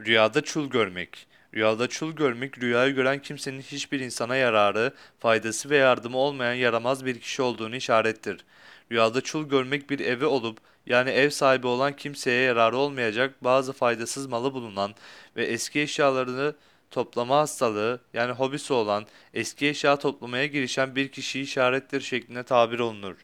Rüyada çul görmek. Rüyada çul görmek, rüyayı gören kimsenin hiçbir insana yararı, faydası ve yardımı olmayan yaramaz bir kişi olduğunu işarettir. Rüyada çul görmek bir evi olup, yani ev sahibi olan kimseye yararı olmayacak bazı faydasız malı bulunan ve eski eşyalarını toplama hastalığı, yani hobisi olan, eski eşya toplamaya girişen bir kişiyi işarettir şeklinde tabir olunur.